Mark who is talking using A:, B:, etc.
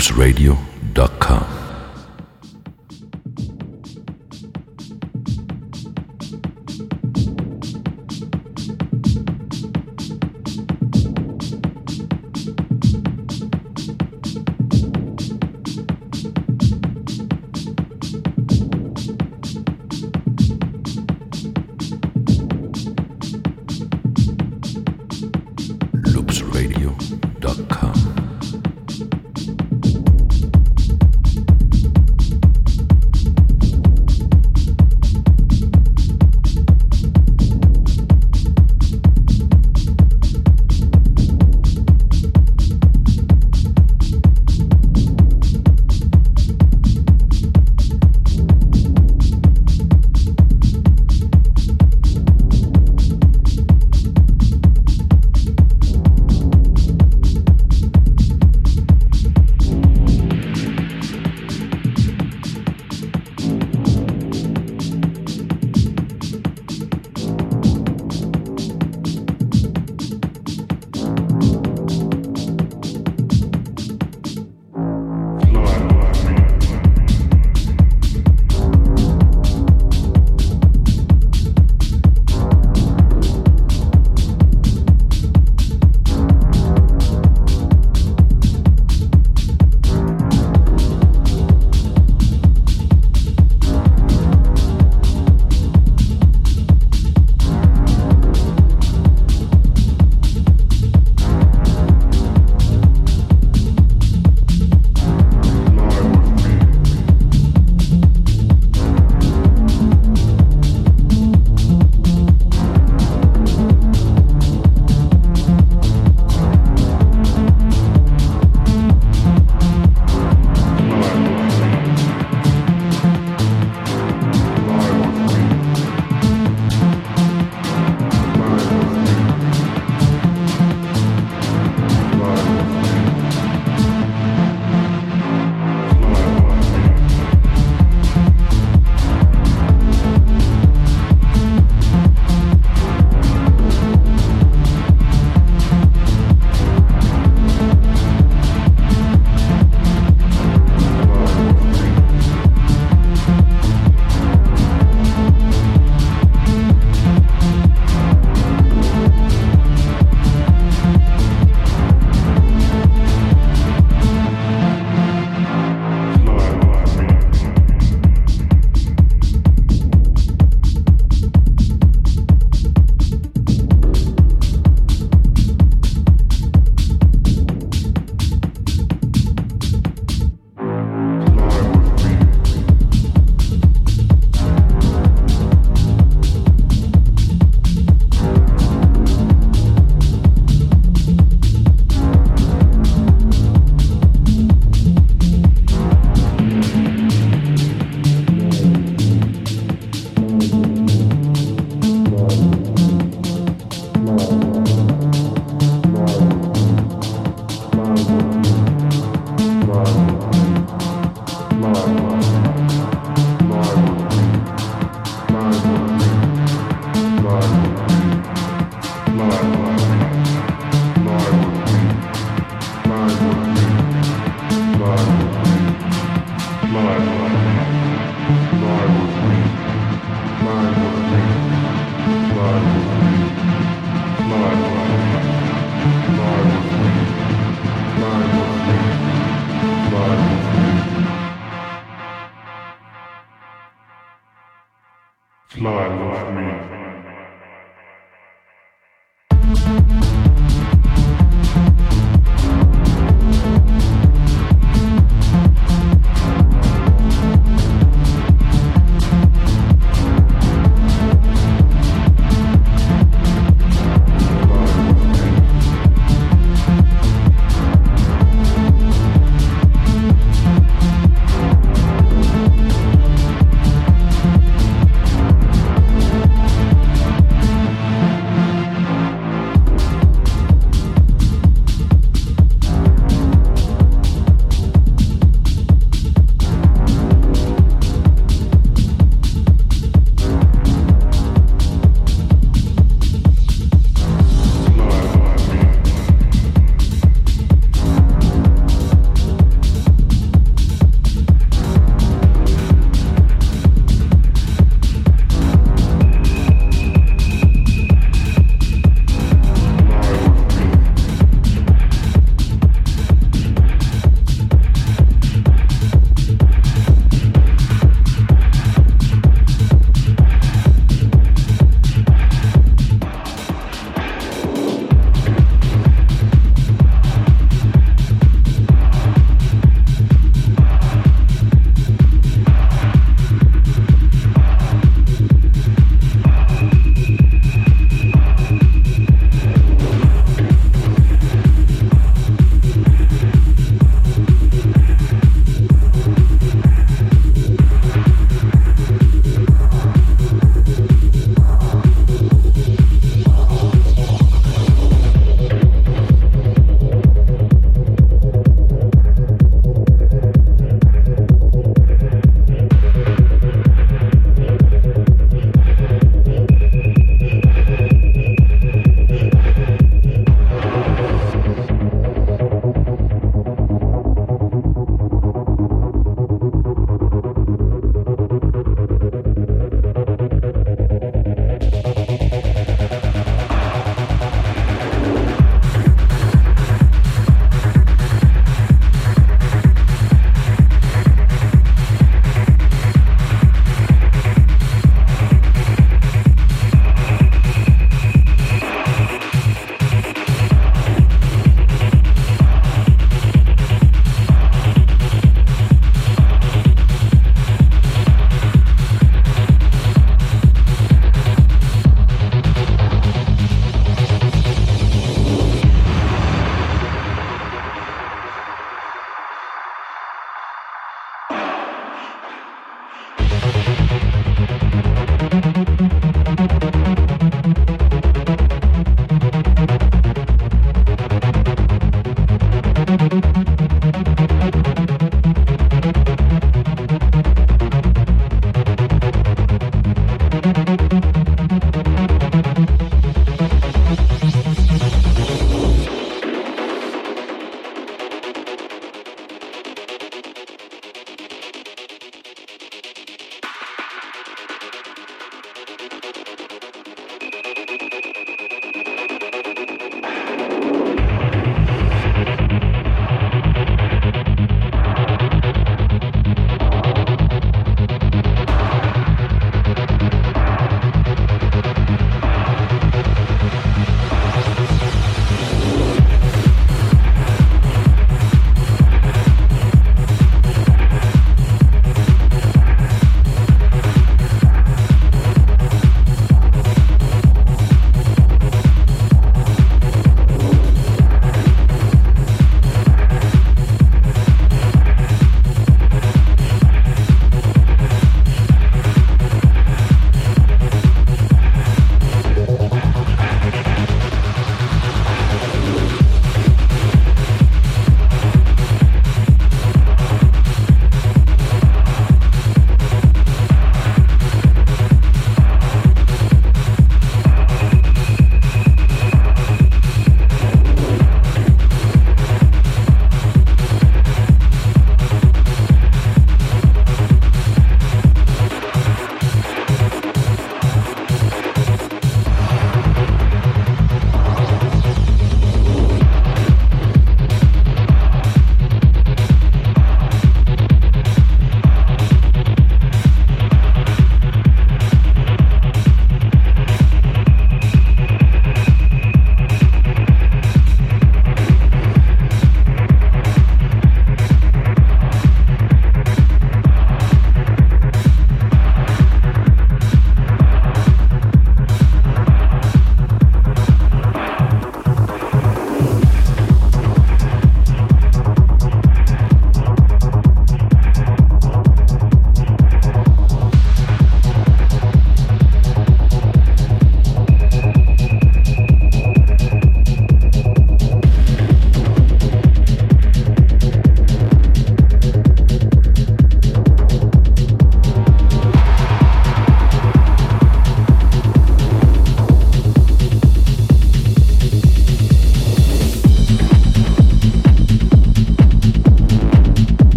A: loopsradio.com.